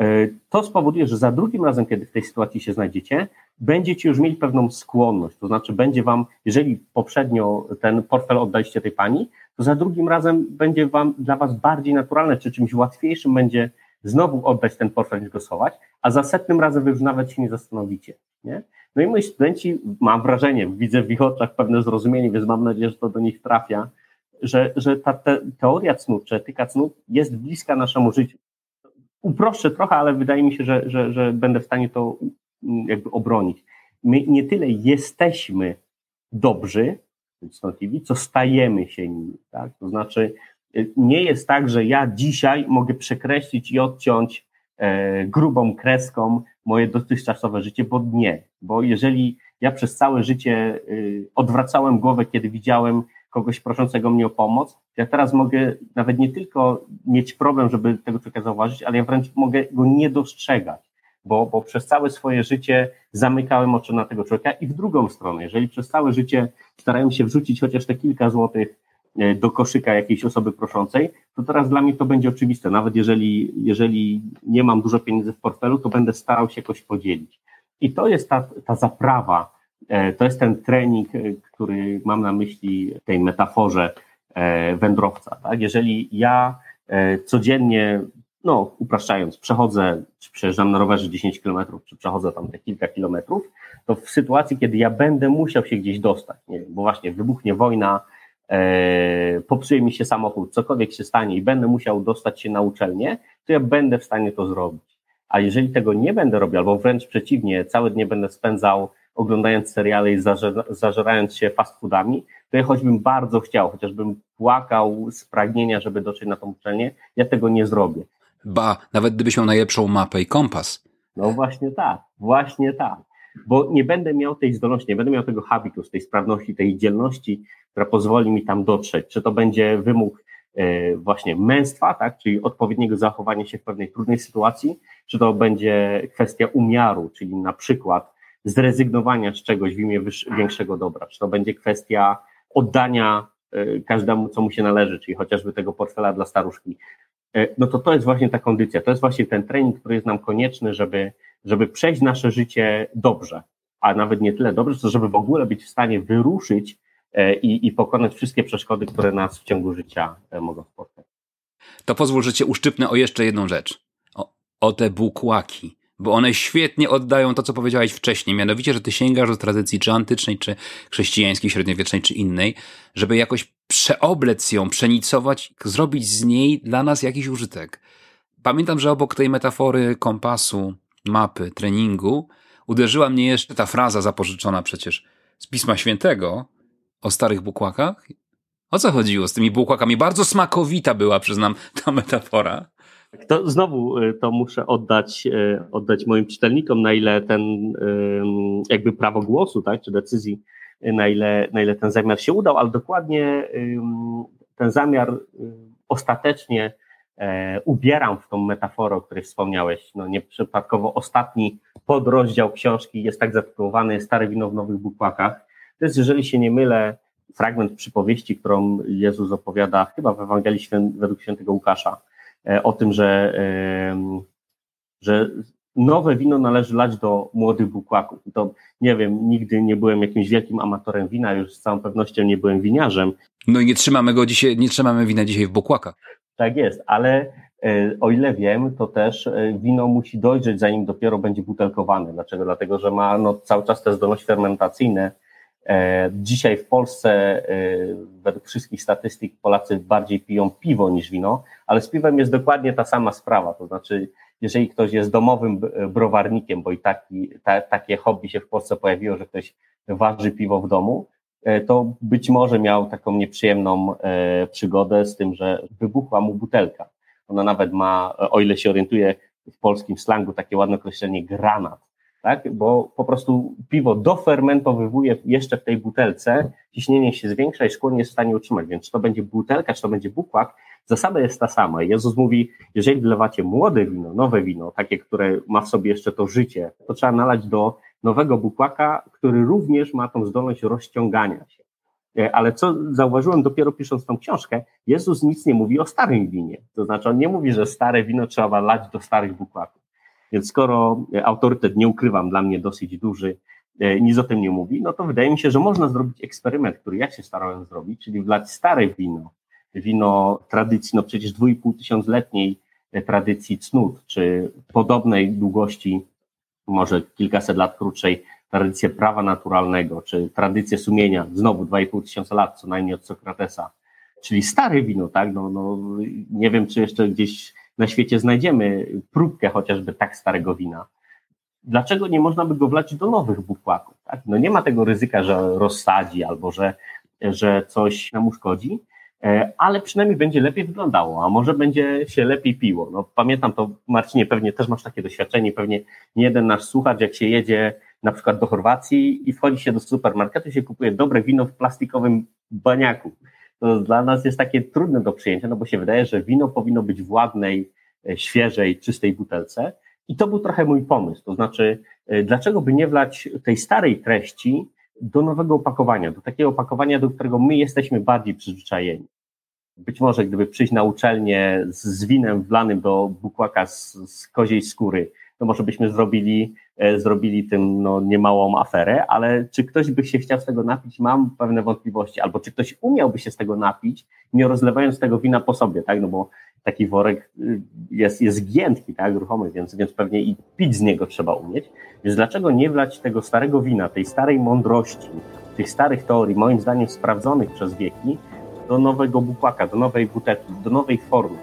E, to spowoduje, że za drugim razem, kiedy w tej sytuacji się znajdziecie, będziecie już mieli pewną skłonność. To znaczy, będzie wam, jeżeli poprzednio ten portfel oddaliście tej pani, to za drugim razem będzie wam dla was bardziej naturalne, czy czymś łatwiejszym będzie znowu oddać ten portfel niż go schować, a za setnym razem wy już nawet się nie zastanowicie. Nie? No i moi studenci, mam wrażenie, widzę w ich oczach pewne zrozumienie, więc mam nadzieję, że to do nich trafia, że, że ta te, teoria cnót, czy etyka cnót jest bliska naszemu życiu uproszczę trochę, ale wydaje mi się, że, że, że będę w stanie to jakby obronić. My nie tyle jesteśmy dobrzy, co stajemy się nimi. Tak? To znaczy, y, nie jest tak, że ja dzisiaj mogę przekreślić i odciąć e, grubą kreską moje dotychczasowe życie, bo nie. Bo jeżeli ja przez całe życie y, odwracałem głowę, kiedy widziałem kogoś proszącego mnie o pomoc, ja teraz mogę nawet nie tylko mieć problem, żeby tego człowieka zauważyć, ale ja wręcz mogę go nie dostrzegać, bo, bo przez całe swoje życie zamykałem oczy na tego człowieka i w drugą stronę, jeżeli przez całe życie starałem się wrzucić chociaż te kilka złotych e, do koszyka jakiejś osoby proszącej, to teraz dla mnie to będzie oczywiste. Nawet jeżeli, jeżeli nie mam dużo pieniędzy w portfelu, to będę starał się jakoś podzielić. I to jest ta, ta zaprawa, E, to jest ten trening, e, który mam na myśli w tej metaforze wędrowca. Tak? Jeżeli ja codziennie, no upraszczając, przechodzę, czy przejeżdżam na rowerze 10 kilometrów, czy przechodzę tam te kilka kilometrów, to w sytuacji, kiedy ja będę musiał się gdzieś dostać, nie wiem, bo właśnie wybuchnie wojna, e, popsuje mi się samochód, cokolwiek się stanie i będę musiał dostać się na uczelnię, to ja będę w stanie to zrobić. A jeżeli tego nie będę robił, albo wręcz przeciwnie, całe dnie będę spędzał oglądając seriale i zażerając się fast foodami, to ja choćbym bardzo chciał, chociażbym płakał z pragnienia, żeby dotrzeć na tą uczelnię, ja tego nie zrobię. Ba, nawet gdybyś miał najlepszą mapę i kompas, No właśnie tak, właśnie tak. Bo nie będę miał tej zdolności, nie będę miał tego habitus, tej sprawności, tej dzielności, która pozwoli mi tam dotrzeć. Czy to będzie wymóg e, właśnie męstwa, tak, czyli odpowiedniego zachowania się w pewnej trudnej sytuacji, czy to będzie kwestia umiaru, czyli na przykład zrezygnowania z czegoś w imię większego dobra, czy to będzie kwestia oddania e, każdemu, co mu się należy, czyli chociażby tego portfela dla staruszki. E, no to to jest właśnie ta kondycja, to jest właśnie ten trening, który jest nam konieczny, żeby, żeby przejść nasze życie dobrze, a nawet nie tyle dobrze, co żeby w ogóle być w stanie wyruszyć e, i, i pokonać wszystkie przeszkody, które nas w ciągu życia mogą spotkać. To pozwól, że cię uszczypnę o jeszcze jedną rzecz. O, o te bukłaki bo one świetnie oddają to, co powiedziałeś wcześniej, mianowicie, że ty sięgasz do tradycji czy antycznej, czy chrześcijańskiej, średniowiecznej, czy innej, żeby jakoś przeoblec ją, przenicować, zrobić z niej dla nas jakiś użytek. Pamiętam, że obok tej metafory kompasu, mapy, treningu, uderzyła mnie jeszcze ta fraza zapożyczona przecież z Pisma Świętego o starych bukłakach. O co chodziło z tymi bukłakami? Bardzo smakowita była, przyznam, ta metafora. To znowu y, to muszę oddać, y, oddać moim czytelnikom, na ile ten jakby prawo głosu, tak, czy decyzji, y, na ile, na ile ten zamiar się udał, ale dokładnie ten zamiar ostatecznie e, ubieram w tą metaforę, o której wspomniałeś. No nieprzypadkowo ostatni podrozdział książki jest tak zatytułowany Stare wino w nowych bukłakach. To jest, jeżeli się nie mylę, fragment przypowieści, którą Jezus opowiada chyba w Ewangelii według świętego Łukasza E, o tym, że, że nowe wino należy lać do młodych bukłaków. To nie wiem, nigdy nie byłem jakimś wielkim amatorem wina, już z całą pewnością nie byłem winiarzem. No i nie trzymamy go dzisiaj, nie trzymamy wina dzisiaj w bukłakach. Tak jest, ale e, o ile wiem, to też e, wino musi dojrzeć, zanim dopiero będzie butelkowane. Dlaczego? Dlatego, że ma no, cały czas te zdolności fermentacyjne, E, dzisiaj w Polsce, e, według wszystkich statystyk, Polacy bardziej piją piwo niż wino, ale z piwem jest dokładnie ta sama sprawa. To znaczy, jeżeli ktoś jest domowym browarnikiem, bo i taki, ta, takie hobby się w Polsce pojawiło, że ktoś waży piwo w domu, e, to być może miał taką nieprzyjemną przygodę z tym, że wybuchła mu butelka. Ona nawet ma, o ile się orientuje w polskim slangu, takie ładne określenie granat tak? bo po prostu piwo dofermentowywuje jeszcze w tej butelce, ciśnienie się zwiększa i szkło nie jest w stanie utrzymać, więc czy to będzie butelka, czy to będzie bukłak, zasada jest ta sama. Jezus mówi, jeżeli wlewacie młode wino, nowe wino, takie, które ma w sobie jeszcze to życie, to trzeba nalać do nowego bukłaka, który również ma tą zdolność rozciągania się. E, ale co zauważyłem dopiero pisząc tą książkę, Jezus nic nie mówi o starym winie. To znaczy on nie mówi, że stare wino trzeba lać do starych bukłaków. Więc skoro e, autorytet, nie ukrywam, dla mnie dosyć duży, e, nic o tym nie mówi, no to wydaje mi się, że można zrobić eksperyment, który ja się starałem zrobić, czyli wlać stare wino, wino tradycji, no przecież 2,5 tysiącletniej e, tradycji cnót, czy podobnej długości, może kilkaset lat krótszej, tradycję prawa naturalnego, czy tradycję sumienia, znowu 2,5 tysiąca lat, co najmniej od Sokratesa, czyli stare wino, tak, no, no nie wiem, czy jeszcze gdzieś na świecie znajdziemy próbkę chociażby tak starego wina, dlaczego nie można by go wlać do nowych bukłaków? Tak? No nie ma tego ryzyka, że rozsadzi albo że, że coś nam uszkodzi, e, ale przynajmniej będzie lepiej wyglądało, a może będzie się lepiej piło. No, pamiętam to, Marcinie, pewnie też masz takie doświadczenie, pewnie nie jeden nasz słuchacz, jak się jedzie na przykład do Chorwacji i wchodzi się do supermarketu i się kupuje dobre wino w plastikowym baniaku to dla nas jest takie trudne do przyjęcia, no bo się wydaje, że wino powinno być w ładnej, e, świeżej, czystej butelce. I to był trochę mój pomysł. To znaczy, e, dlaczego by nie wlać tej starej treści do nowego opakowania, do takiego opakowania, do którego my jesteśmy bardziej przyzwyczajeni. Być może gdyby przyjść na uczelnię z, winem wlanym do bukłaka z, z koziej skóry, to może byśmy zrobili, e, zrobili tym no, niemałą aferę, ale czy ktoś by się chciał z tego napić, mam pewne wątpliwości, albo czy ktoś umiałby się z tego napić, nie rozlewając tego wina po sobie, tak, no bo taki worek y, jest, jest giętki, tak, ruchomy, więc, więc pewnie i pić z niego trzeba umieć, więc dlaczego nie wlać tego starego wina, tej starej mądrości, tych starych teorii, moim zdaniem sprawdzonych przez wieki, do nowego bukłaka, do nowej butelki, do nowej formy,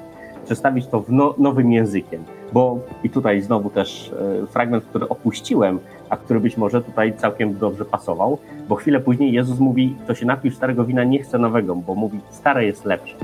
przedstawić to w no, nowym językiem bo i tutaj znowu też e, fragment, który opuściłem, a który być może tutaj całkiem dobrze pasował, bo chwilę później Jezus mówi, kto się napił starego wina, nie chce nowego, bo mówi, stare jest lepsze.